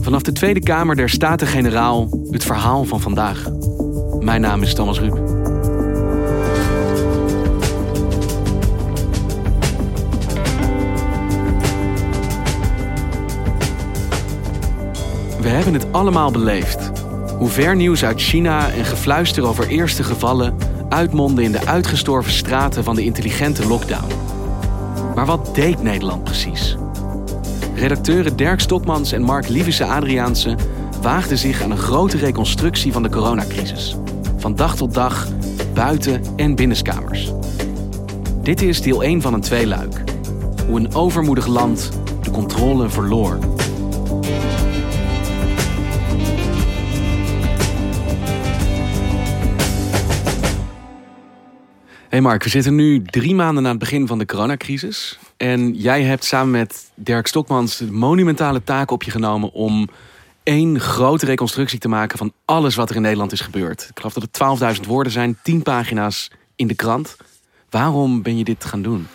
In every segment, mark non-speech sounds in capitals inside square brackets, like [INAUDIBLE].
Vanaf de Tweede Kamer der Staten-Generaal het verhaal van vandaag. Mijn naam is Thomas Ruip. We hebben het allemaal beleefd. Hoe ver nieuws uit China en gefluister over eerste gevallen uitmonden in de uitgestorven straten van de intelligente lockdown. Maar wat deed Nederland precies? Redacteuren Dirk Stokmans en Mark Lievisse Adriaanse waagden zich aan een grote reconstructie van de coronacrisis. Van dag tot dag, buiten- en binnenskamers. Dit is deel 1 van een tweeluik. Hoe een overmoedig land de controle verloor. Hey Mark, we zitten nu drie maanden na het begin van de coronacrisis. En jij hebt samen met Dirk Stokmans de monumentale taak op je genomen om één grote reconstructie te maken van alles wat er in Nederland is gebeurd. Ik geloof dat het 12.000 woorden zijn, 10 pagina's in de krant. Waarom ben je dit gaan doen?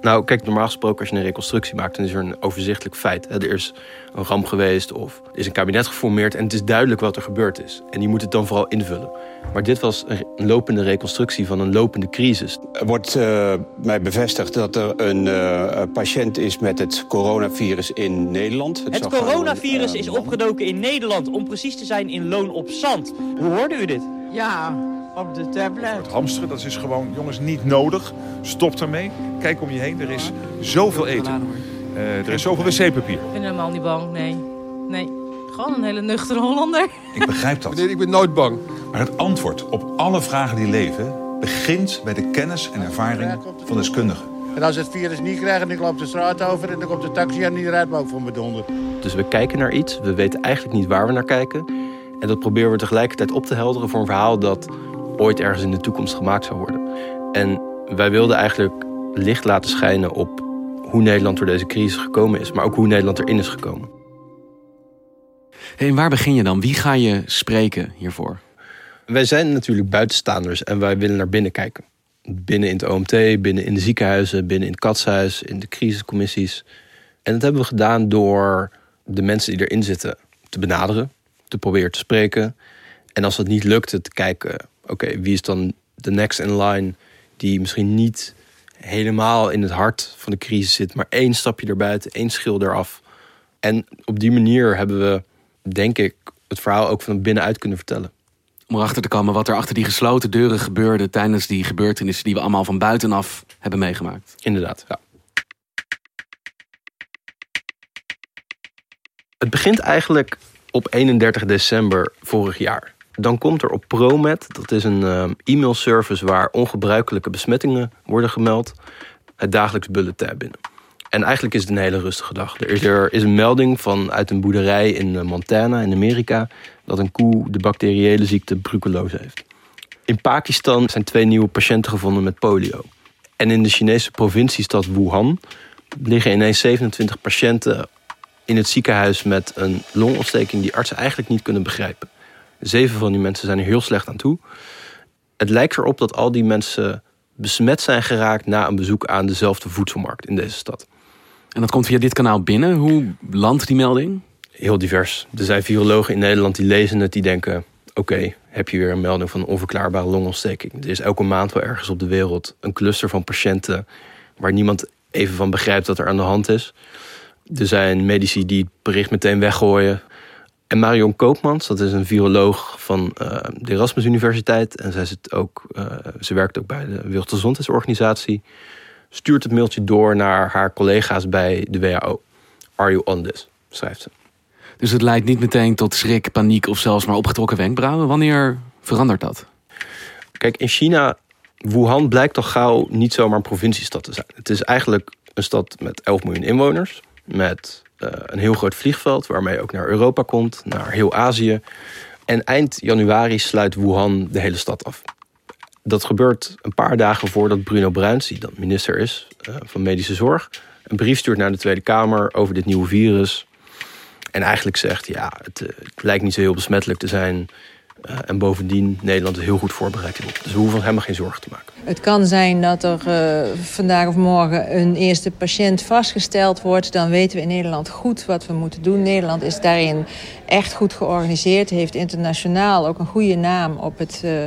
Nou, kijk, normaal gesproken als je een reconstructie maakt... dan is er een overzichtelijk feit. Er is een ramp geweest of er is een kabinet geformeerd... en het is duidelijk wat er gebeurd is. En die moet het dan vooral invullen. Maar dit was een lopende reconstructie van een lopende crisis. Er wordt uh, mij bevestigd dat er een uh, patiënt is met het coronavirus in Nederland. Het, het coronavirus een, uh, is opgedoken in Nederland, om precies te zijn in Loon op Zand. Hoe hoorde u dit? Ja, op de tablet. Het hamsteren, dat is gewoon, jongens, niet nodig. Stop ermee. Kijk om je heen, er is zoveel eten. Uh, er is zoveel wc-papier. Ik ben helemaal niet bang, nee. Nee, gewoon een hele nuchtere Hollander. Ik begrijp dat. Ik ben nooit bang. Maar het antwoord op alle vragen die leven... begint bij de kennis en ervaring van deskundigen. En als het virus niet krijgt en ik loop de straat over... en dan komt de taxi en die rijdt me ook voor me donder. Dus we kijken naar iets, we weten eigenlijk niet waar we naar kijken... en dat proberen we tegelijkertijd op te helderen voor een verhaal... dat ooit ergens in de toekomst gemaakt zou worden. En wij wilden eigenlijk licht laten schijnen op hoe Nederland door deze crisis gekomen is, maar ook hoe Nederland erin is gekomen. Hey, en waar begin je dan? Wie ga je spreken hiervoor? Wij zijn natuurlijk buitenstaanders en wij willen naar binnen kijken. Binnen in het OMT, binnen in de ziekenhuizen, binnen in het katshuis, in de crisiscommissies. En dat hebben we gedaan door de mensen die erin zitten te benaderen, te proberen te spreken. En als dat niet lukte, te kijken, oké, wie is dan de next in line die misschien niet helemaal in het hart van de crisis zit, maar één stapje erbuiten, één schil eraf. En op die manier hebben we, denk ik, het verhaal ook van binnenuit kunnen vertellen. Om erachter te komen wat er achter die gesloten deuren gebeurde tijdens die gebeurtenissen die we allemaal van buitenaf hebben meegemaakt. Inderdaad, ja. Het begint eigenlijk op 31 december vorig jaar. Dan komt er op ProMed, dat is een uh, e-mailservice waar ongebruikelijke besmettingen worden gemeld, het dagelijks bulletin binnen. En eigenlijk is het een hele rustige dag. Er is, een melding van uit een boerderij in Montana in Amerika dat een koe de bacteriële ziekte brucellose heeft. In Pakistan zijn twee nieuwe patiënten gevonden met polio. En in de Chinese provinciestad Wuhan liggen ineens 27 patiënten in het ziekenhuis met een longontsteking die artsen eigenlijk niet kunnen begrijpen. Zeven van die mensen zijn er heel slecht aan toe. Het lijkt erop dat al die mensen besmet zijn geraakt na een bezoek aan dezelfde voedselmarkt in deze stad. En dat komt via dit kanaal binnen. Hoe landt die melding? Heel divers. Er zijn virologen in Nederland die lezen het, die denken: oké, heb je weer een melding van een onverklaarbare longontsteking. Er is elke maand wel ergens op de wereld een cluster van patiënten waar niemand even van begrijpt wat er aan de hand is. Er zijn medici die het bericht meteen weggooien. En Marion Koopmans, dat is een viroloog van uh, de Erasmus Universiteit. En zij zit ook, uh, ze werkt ook bij de Wereldgezondheidsorganisatie. Stuurt het mailtje door naar haar collega's bij de WHO. Are you on this? Schrijft ze. Dus het leidt niet meteen tot schrik, paniek of zelfs maar opgetrokken wenkbrauwen. Wanneer verandert dat? Kijk, in China, Wuhan blijkt toch gauw niet zomaar een provinciestad te zijn. Het is eigenlijk een stad met 11 miljoen inwoners. Met een heel groot vliegveld waarmee ook naar Europa komt, naar heel Azië. En eind januari sluit Wuhan de hele stad af. Dat gebeurt een paar dagen voordat Bruno Bruins, die dan minister is uh, van Medische Zorg, een brief stuurt naar de Tweede Kamer over dit nieuwe virus. En eigenlijk zegt, ja, het, uh, het lijkt niet zo heel besmettelijk te zijn. Uh, en bovendien, Nederland is heel goed voorbereid. Dus we hoeven helemaal geen zorgen te maken. Het kan zijn dat er uh, vandaag of morgen een eerste patiënt vastgesteld wordt. Dan weten we in Nederland goed wat we moeten doen. Nederland is daarin echt goed georganiseerd. Heeft internationaal ook een goede naam op het uh,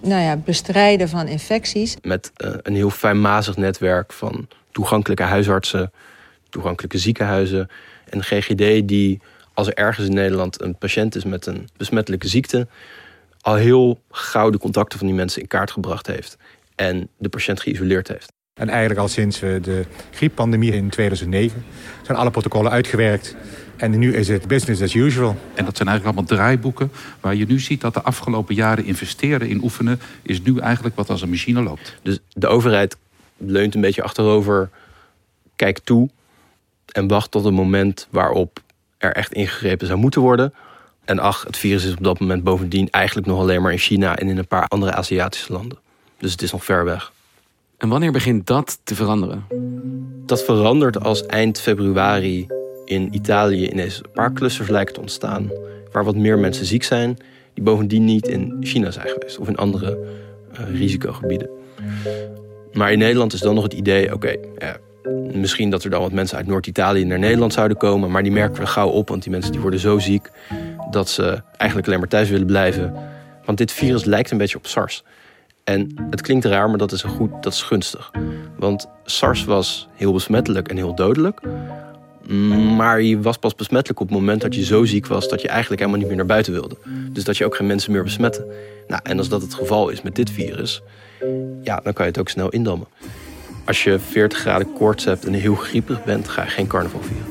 nou ja, bestrijden van infecties. Met een heel fijnmazig netwerk van toegankelijke huisartsen, toegankelijke ziekenhuizen en GGD die als er ergens in Nederland een patiënt is met een besmettelijke ziekte, al heel gauw de contacten van die mensen in kaart gebracht heeft en de patiënt geïsoleerd heeft. En eigenlijk al sinds de grieppandemie in 2009 zijn alle protocollen uitgewerkt. En nu is het business as usual. En dat zijn eigenlijk allemaal draaiboeken waar je nu ziet dat de afgelopen jaren investeren in oefenen is nu eigenlijk wat als een machine loopt. Dus de overheid leunt een beetje achterover, kijkt toe en wacht tot het moment waarop er echt ingegrepen zou moeten worden. En ach, het virus is op dat moment bovendien eigenlijk nog alleen maar in China en in een paar andere Aziatische landen. Dus het is nog ver weg. En wanneer begint dat te veranderen? Dat verandert als eind februari in Italië ineens een paar clusters lijken te ontstaan. Waar wat meer mensen ziek zijn, die bovendien niet in China zijn geweest of in andere uh, risicogebieden. Maar in Nederland is dan nog het idee: oké, okay, ja, Misschien dat er dan wat mensen uit Noord-Italië naar Nederland zouden komen. Maar die merken we gauw op, want die mensen die worden zo ziek... dat ze eigenlijk alleen maar thuis willen blijven. Want dit virus lijkt een beetje op SARS. En het klinkt raar, maar dat is, goed, dat is gunstig. Want SARS was heel besmettelijk en heel dodelijk. Maar je was pas besmettelijk op het moment dat je zo ziek was... dat je eigenlijk helemaal niet meer naar buiten wilde. Dus dat je ook geen mensen meer besmette. Nou, en als dat het geval is met dit virus... ja, dan kan je het ook snel indammen. Als je 40 graden koorts hebt en heel griepig bent, ga je geen carnaval vieren.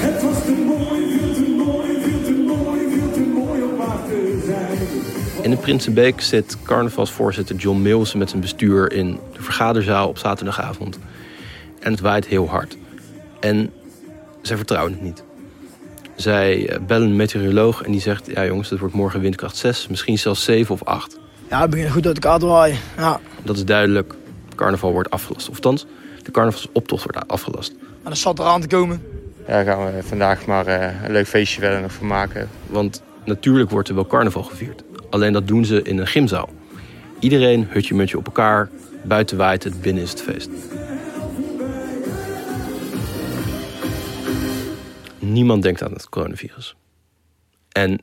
Het was te mooi, veel te mooi, veel te mooi, veel te mooi om waar te zijn. In de Prinsenbeek zit carnavalsvoorzitter John Milsen met zijn bestuur in de vergaderzaal op zaterdagavond. En het waait heel hard. En zij vertrouwen het niet. Zij bellen een meteoroloog en die zegt... ja jongens, het wordt morgen windkracht 6, misschien zelfs 7 of 8. Ja, het begint goed uit elkaar te waaien. Ja. Dat is duidelijk carnaval wordt afgelast. Of althans, de carnavalsoptocht wordt afgelast. En dat zat eraan te komen. Ja, daar gaan we vandaag maar uh, een leuk feestje verder nog van maken. Want natuurlijk wordt er wel carnaval gevierd. Alleen dat doen ze in een gymzaal. Iedereen hutje mutje op elkaar, buiten waait het, binnen is het feest. Niemand denkt aan het coronavirus. En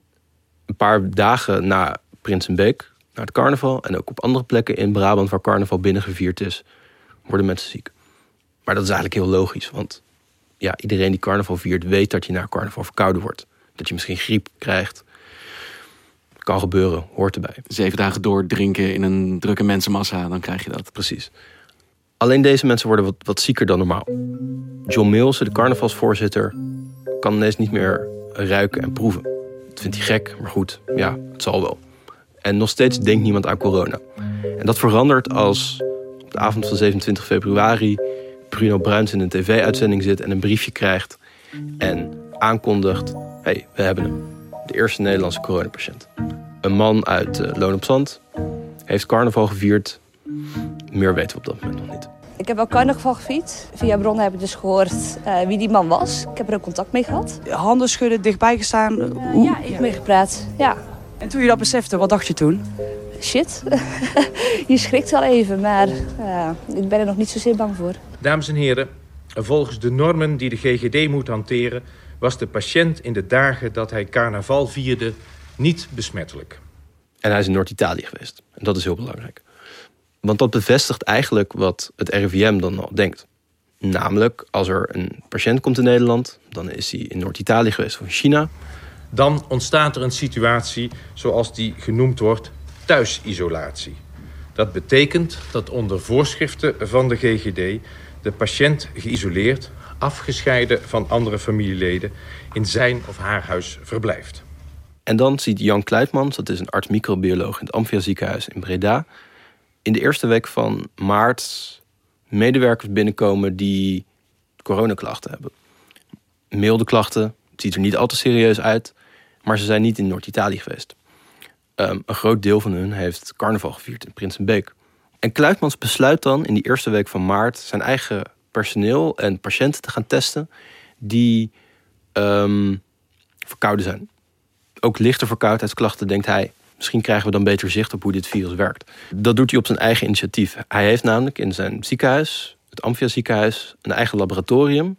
een paar dagen na Prinsenbeek naar het carnaval. En ook op andere plekken in Brabant waar carnaval binnengevierd is, worden mensen ziek. Maar dat is eigenlijk heel logisch, want ja, iedereen die carnaval viert weet dat je na carnaval verkouden wordt. Dat je misschien griep krijgt. Kan gebeuren, hoort erbij. Zeven dagen door drinken in een drukke mensenmassa, dan krijg je dat. Precies. Alleen deze mensen worden wat, wat zieker dan normaal. John Mills, de carnavalsvoorzitter, kan ineens niet meer ruiken en proeven. Dat vindt hij gek, maar goed, ja, het zal wel. En nog steeds denkt niemand aan corona. En dat verandert als op de avond van 27 februari Bruno Bruins in een tv-uitzending zit en een briefje krijgt en aankondigt: hé, hey, we hebben hem. De eerste Nederlandse coronapatiënt. Een man uit uh, Loon op Zand heeft carnaval gevierd. Meer weten we op dat moment nog niet. Ik heb wel carnaval gevierd. Via bronnen heb ik dus gehoord uh, wie die man was. Ik heb er ook contact mee gehad. Handen schudden, dichtbij gestaan. Uh, ja, ik heb mee gepraat. Ja. En toen je dat besefte, wat dacht je toen? Shit. [LAUGHS] je schrikt wel even, maar uh, ik ben er nog niet zozeer bang voor. Dames en heren, volgens de normen die de GGD moet hanteren... was de patiënt in de dagen dat hij carnaval vierde niet besmettelijk. En hij is in Noord-Italië geweest. En dat is heel belangrijk. Want dat bevestigt eigenlijk wat het RIVM dan al denkt. Namelijk, als er een patiënt komt in Nederland, dan is hij in Noord-Italië geweest of in China. Dan ontstaat er een situatie zoals die genoemd wordt thuisisolatie. Dat betekent dat onder voorschriften van de GGD de patiënt geïsoleerd, afgescheiden van andere familieleden, in zijn of haar huis verblijft. En dan ziet Jan Kluitmans, dat is een arts-microbioloog in het Amphia ziekenhuis in Breda, in de eerste week van maart medewerkers binnenkomen die coronaklachten hebben. Milde klachten, het ziet er niet al te serieus uit, maar ze zijn niet in Noord-Italië geweest. Um, een groot deel van hun heeft carnaval gevierd in Prinsenbeek. En Kluitmans besluit dan in die eerste week van maart zijn eigen personeel en patiënten te gaan testen die um, verkouden zijn. Ook lichte verkoudheidsklachten, denkt hij. Misschien krijgen we dan beter zicht op hoe dit virus werkt. Dat doet hij op zijn eigen initiatief. Hij heeft namelijk in zijn ziekenhuis, het Amphia ziekenhuis, een eigen laboratorium.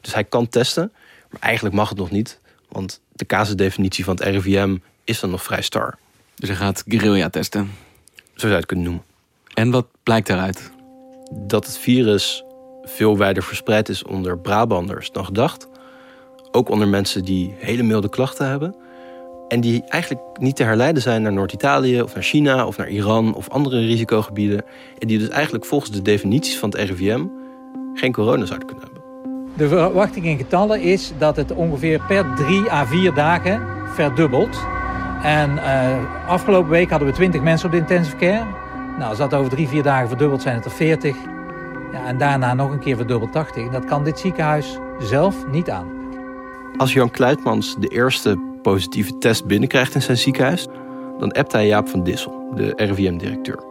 Dus hij kan testen, maar eigenlijk mag het nog niet. Want de casusdefinitie van het RIVM is dan nog vrij star. Dus hij gaat guerrilla testen? Zo zou je het kunnen noemen. En wat blijkt daaruit? Dat het virus veel wijder verspreid is onder Brabanders dan gedacht. Ook onder mensen die hele milde klachten hebben. En die eigenlijk niet te herleiden zijn naar Noord-Italië of naar China of naar Iran of andere risicogebieden. En die dus eigenlijk volgens de definities van het RIVM geen corona zouden kunnen hebben. De verwachting in getallen is dat het ongeveer per drie à vier dagen verdubbelt. En uh, afgelopen week hadden we 20 mensen op de intensive care. Nou, als dat over drie, vier dagen verdubbelt, zijn het er 40. Ja, en daarna nog een keer verdubbeld 80. Dat kan dit ziekenhuis zelf niet aan. Als Jan Kluitmans de eerste positieve test binnenkrijgt in zijn ziekenhuis, dan appt hij Jaap van Dissel, de RIVM-directeur.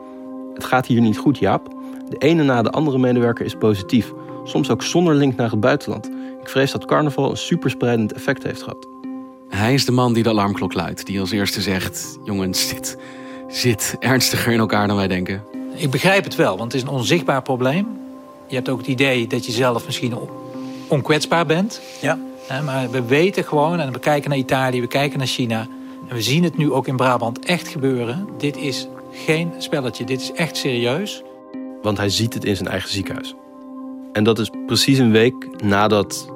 Het gaat hier niet goed, Jaap. De ene na de andere medewerker is positief, soms ook zonder link naar het buitenland. Ik vrees dat carnaval een superspreidend effect heeft gehad. Hij is de man die de alarmklok luidt, die als eerste zegt: Jongens, dit zit ernstiger in elkaar dan wij denken. Ik begrijp het wel, want het is een onzichtbaar probleem. Je hebt ook het idee dat je zelf misschien onkwetsbaar bent. Ja. Maar we weten gewoon, en we kijken naar Italië, we kijken naar China. En we zien het nu ook in Brabant echt gebeuren. Dit is geen spelletje, dit is echt serieus. Want hij ziet het in zijn eigen ziekenhuis. En dat is precies een week nadat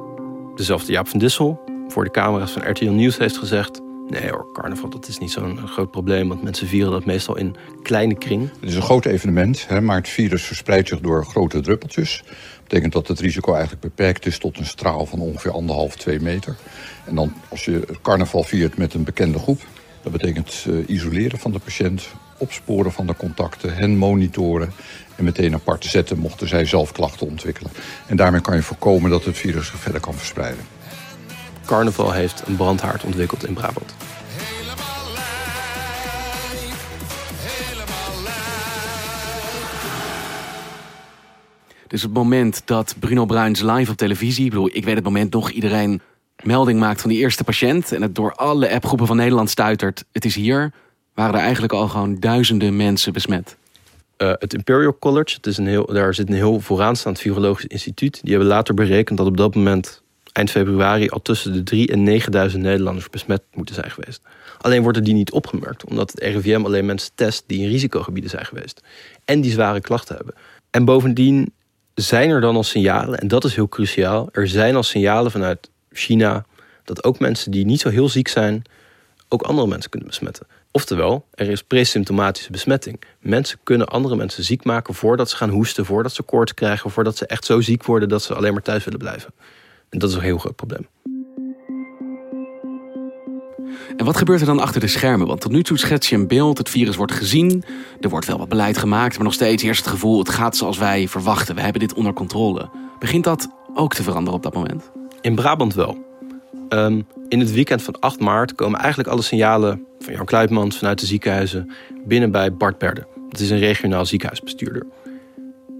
dezelfde Jaap van Dissel voor de camera's van RTL Nieuws heeft gezegd... Nee hoor, carnaval dat is niet zo'n groot probleem... want mensen vieren dat meestal in kleine kring. Het is een groot evenement, hè, maar het virus verspreidt zich door grote druppeltjes. Dat betekent dat het risico eigenlijk beperkt is tot een straal van ongeveer anderhalf, twee meter. En dan als je carnaval viert met een bekende groep... dat betekent uh, isoleren van de patiënt, opsporen van de contacten... hen monitoren en meteen apart zetten mochten zij zelf klachten ontwikkelen. En daarmee kan je voorkomen dat het virus zich verder kan verspreiden. Carnaval heeft een brandhaard ontwikkeld in Brabant. Dus het moment dat Bruno Bruins live op televisie... Ik bedoel, ik weet het moment nog, iedereen melding maakt van die eerste patiënt... en het door alle appgroepen van Nederland stuitert. Het is hier, waren er eigenlijk al gewoon duizenden mensen besmet. Uh, het Imperial College, het is een heel, daar zit een heel vooraanstaand virologisch instituut. Die hebben later berekend dat op dat moment eind februari al tussen de 3.000 en 9000 Nederlanders besmet moeten zijn geweest. Alleen worden die niet opgemerkt, omdat het RIVM alleen mensen test die in risicogebieden zijn geweest. En die zware klachten hebben. En bovendien zijn er dan al signalen, en dat is heel cruciaal, er zijn al signalen vanuit China dat ook mensen die niet zo heel ziek zijn, ook andere mensen kunnen besmetten. Oftewel, er is presymptomatische besmetting. Mensen kunnen andere mensen ziek maken voordat ze gaan hoesten, voordat ze koorts krijgen, voordat ze echt zo ziek worden dat ze alleen maar thuis willen blijven. En dat is een heel groot probleem. En wat gebeurt er dan achter de schermen? Want tot nu toe schets je een beeld, het virus wordt gezien, er wordt wel wat beleid gemaakt, maar nog steeds eerst het gevoel, het gaat zoals wij verwachten, we hebben dit onder controle. Begint dat ook te veranderen op dat moment? In Brabant wel. Ehm, in het weekend van 8 maart komen eigenlijk alle signalen van Jan Kluitmans vanuit de ziekenhuizen binnen bij Bart Berde. Dat is een regionaal ziekenhuisbestuurder.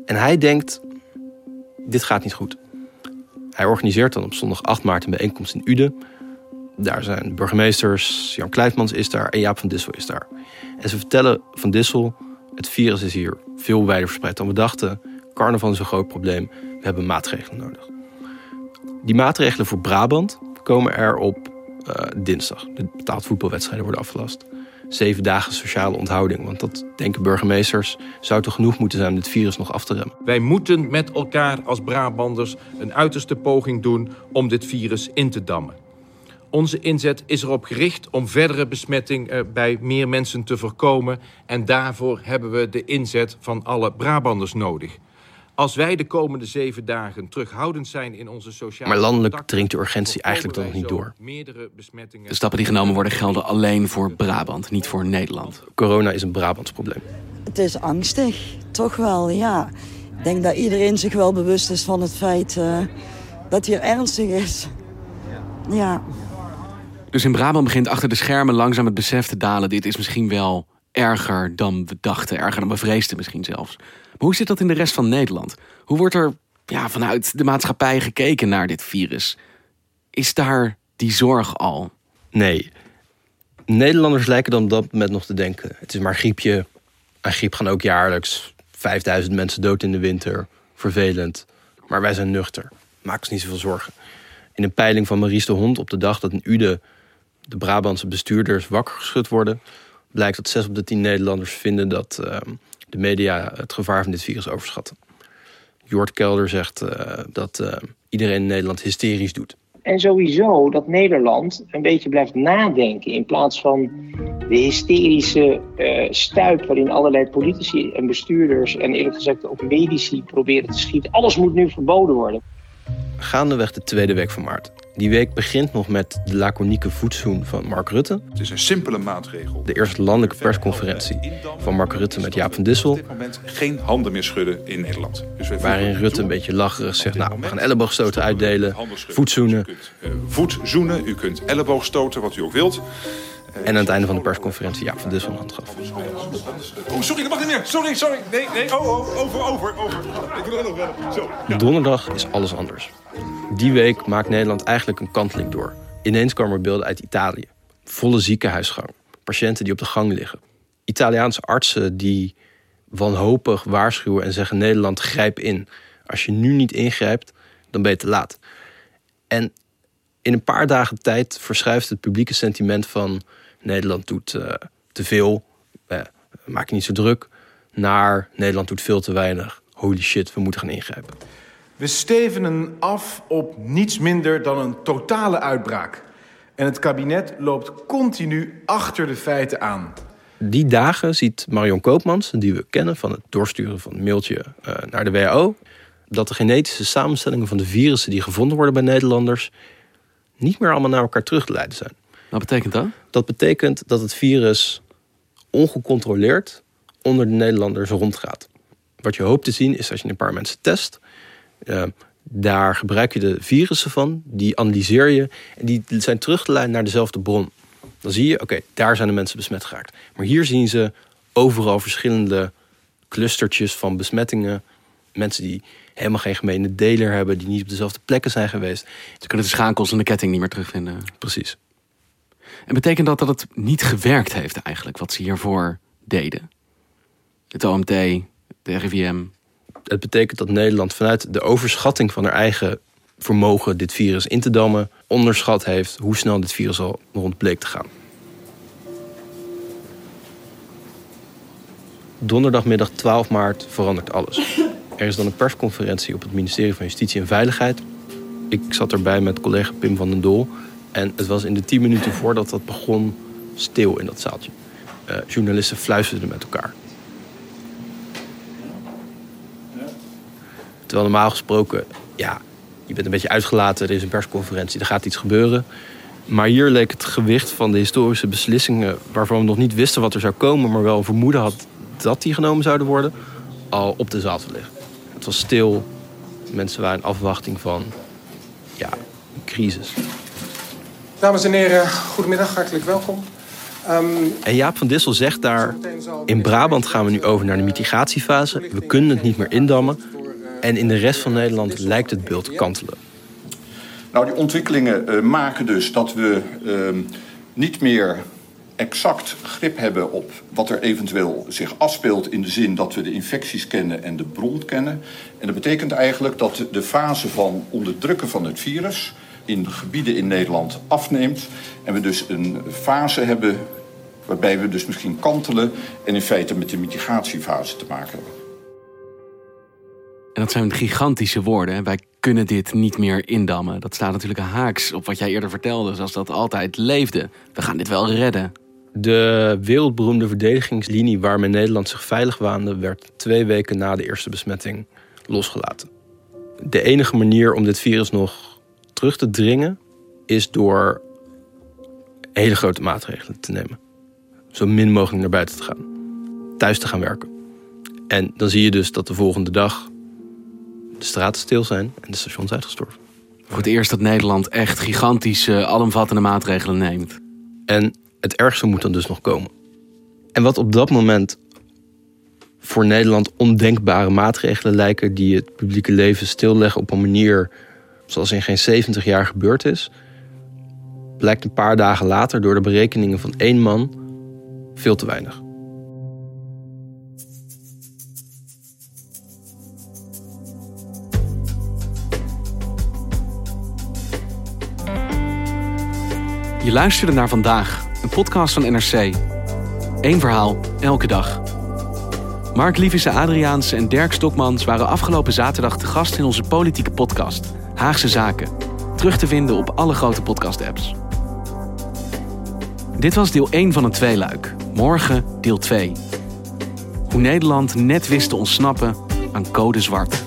En hij denkt, dit gaat niet goed. Hij organiseert dan op zondag 8 maart een bijeenkomst in Uden. Daar zijn burgemeesters, Jan Kluitmans is daar en Jaap van Dissel is daar. En ze vertellen van Dissel, het virus is hier veel wijder verspreid dan we dachten. Carnaval is een groot probleem, we hebben maatregelen nodig. Die maatregelen voor Brabant komen er op uh, dinsdag. De betaald voetbalwedstrijden worden afgelast. zeven dagen sociale onthouding. Want dat denken burgemeesters zou toch genoeg moeten zijn om dit virus nog af te remmen. Wij moeten met elkaar als Brabanders een uiterste poging doen om dit virus in te dammen. Onze inzet is erop gericht om verdere besmetting eh, bij meer mensen te voorkomen. En daarvoor hebben we de inzet van alle Brabanders nodig. Als wij de komende zeven dagen terughoudend zijn in onze sociale... Maar landelijk dringt de urgentie eigenlijk dan nog niet door. De stappen die genomen worden gelden alleen voor Brabant, niet voor Nederland. Corona is een Brabants probleem. Het is angstig, toch wel, ja. Ik denk dat iedereen zich wel bewust is van het feit uh, dat hier ernstig is. Ja. Dus in Brabant begint achter de schermen langzaam het besef te dalen... dit is misschien wel erger dan we dachten, erger dan we vreesden misschien zelfs. Maar hoe zit dat in de rest van Nederland? Hoe wordt er ja, vanuit de maatschappij gekeken naar dit virus? Is daar die zorg al? Nee. Nederlanders lijken dan op dat moment nog te denken... het is maar griepje. Aan griep gaan ook jaarlijks 5000 mensen dood in de winter. Vervelend. Maar wij zijn nuchter. Maak ons niet zoveel zorgen. In een peiling van Maries de Hond op de dag dat in Ude... de Brabantse bestuurders wakker geschud worden... blijkt dat 6 op de 10 Nederlanders vinden dat... Uh, de media het gevaar van dit virus overschatten. Jort Kelder zegt uh, dat uh, iedereen in Nederland hysterisch doet. En sowieso dat Nederland een beetje blijft nadenken in plaats van de hysterische uh, stuip waarin allerlei politici en bestuurders en eerlijk gezegd ook medici proberen te schieten. Alles moet nu verboden worden. Gaandeweg de tweede week van maart. Die week begint nog met de laconieke voetzoen van Mark Rutte. Het is een simpele maatregel. De eerste landelijke persconferentie van Mark Rutte met Jaap van Dissel. Op dit moment geen handen meer schudden in Nederland. Dus waarin Rutte een beetje lacherig zegt... nou, we gaan elleboogstoten uitdelen, voetzoenen. U kunt uh, voetzoenen, u kunt elleboogstoten, wat u ook wilt. En aan het einde van de persconferentie Jaap van Dissel een hand gaf. Oh, sorry, dat mag niet meer. Sorry, sorry. Nee, nee, oh, oh, over, over, over. Ik wil er nog wel. Zo. Ja. Donderdag is alles anders. Die week maakt Nederland eigenlijk een kanteling door. Ineens kwamen er beelden uit Italië. Volle ziekenhuisgang. Patiënten die op de gang liggen. Italiaanse artsen die wanhopig waarschuwen en zeggen... Nederland, grijp in. Als je nu niet ingrijpt, dan ben je te laat. En in een paar dagen tijd verschuift het publieke sentiment van... Nederland doet uh, te veel, uh, maak je niet zo druk... naar Nederland doet veel te weinig. Holy shit, we moeten gaan ingrijpen. We stevenen af op niets minder dan een totale uitbraak. En het kabinet loopt continu achter de feiten aan. Die dagen ziet Marion Koopmans, die we kennen van het doorsturen van een mailtje uh, naar de WHO, dat de genetische samenstellingen van de virussen die gevonden worden bij Nederlanders niet meer allemaal naar elkaar terug te leiden zijn. Wat betekent dat? Dat betekent dat het virus ongecontroleerd onder de Nederlanders rondgaat. Wat je hoopt te zien is als je een paar mensen test, uh, daar gebruik je de virussen van, die analyseer je en die zijn terug te leiden naar dezelfde bron. Dan zie je, oké, okay, daar zijn de mensen besmet geraakt. Maar hier zien ze overal verschillende clustertjes van besmettingen. Mensen die helemaal geen gemene deler hebben, die niet op dezelfde plekken zijn geweest. Ze kunnen de schakels en de ketting niet meer terugvinden. Precies. En betekent dat dat het niet gewerkt heeft eigenlijk, wat ze hiervoor deden? Het OMT, de RIVM, het betekent dat Nederland vanuit de overschatting van haar eigen vermogen dit virus in te dammen, onderschat heeft hoe snel dit virus al rond bleek te gaan. Donderdagmiddag 12 maart verandert alles. Er is dan een persconferentie op het ministerie van Justitie en Veiligheid. Ik zat erbij met collega Pim van den Doel. En het was in de 10 minuten voordat dat begon stil in dat zaaltje. Uh, journalisten fluisterden met elkaar. Terwijl normaal gesproken, ja, je bent een beetje uitgelaten, er is een persconferentie, er gaat iets gebeuren. Maar hier leek het gewicht van de historische beslissingen, waarvan we nog niet wisten wat er zou komen, maar wel vermoeden had dat die genomen zouden worden, al op de zaal te liggen. Het was stil, mensen waren in afwachting van ja, een crisis. Dames en heren, goedemiddag, hartelijk welkom. Um... En Jaap van Dissel zegt daar: In Brabant gaan we nu over naar de mitigatiefase. We kunnen het niet meer indammen. En in de rest van Nederland lijkt het beeld te kantelen. Nou, die ontwikkelingen uh, maken dus dat we uh, niet meer exact grip hebben op wat er eventueel zich afspeelt in de zin dat we de infecties kennen en de bron kennen. En dat betekent eigenlijk dat de fase van onderdrukken van het virus in gebieden in Nederland afneemt en we dus een fase hebben Waarbij we dus misschien kantelen en in feite met de mitigatiefase te maken hebben. En dat zijn gigantische woorden. Wij kunnen dit niet meer indammen. Dat staat natuurlijk haaks op wat jij eerder vertelde, zoals dat altijd leefde. We gaan dit wel redden. De wereldberoemde verdedigingslinie waarmee Nederland zich veilig waande, werd twee weken na de eerste besmetting losgelaten. De enige manier om dit virus nog terug te dringen is door hele grote maatregelen te nemen. Zo min mogelijk naar buiten te gaan. Thuis te gaan werken. En dan zie je dus dat de volgende dag de straten stil zijn en de stations uitgestorven. Voor het eerst dat Nederland echt gigantische, alomvattende maatregelen neemt. En het ergste moet dan dus nog komen. En wat op dat moment voor Nederland ondenkbare maatregelen lijken die het publieke leven stilleggen op een manier zoals in geen 70 jaar gebeurd is, blijkt een paar dagen later door de berekeningen van één man veel te weinig. Je luisterde naar vandaag, een podcast van NRC. Eén verhaal, elke dag. Mark Lievisse Adriaans en Dirk Stokmans waren afgelopen zaterdag te gast in onze politieke podcast, Haagse Zaken. Terug te vinden op alle grote podcast-apps. Dit was deel 1 van een tweeluik. Morgen deel 2. Hoe Nederland net wist te ontsnappen aan code zwart.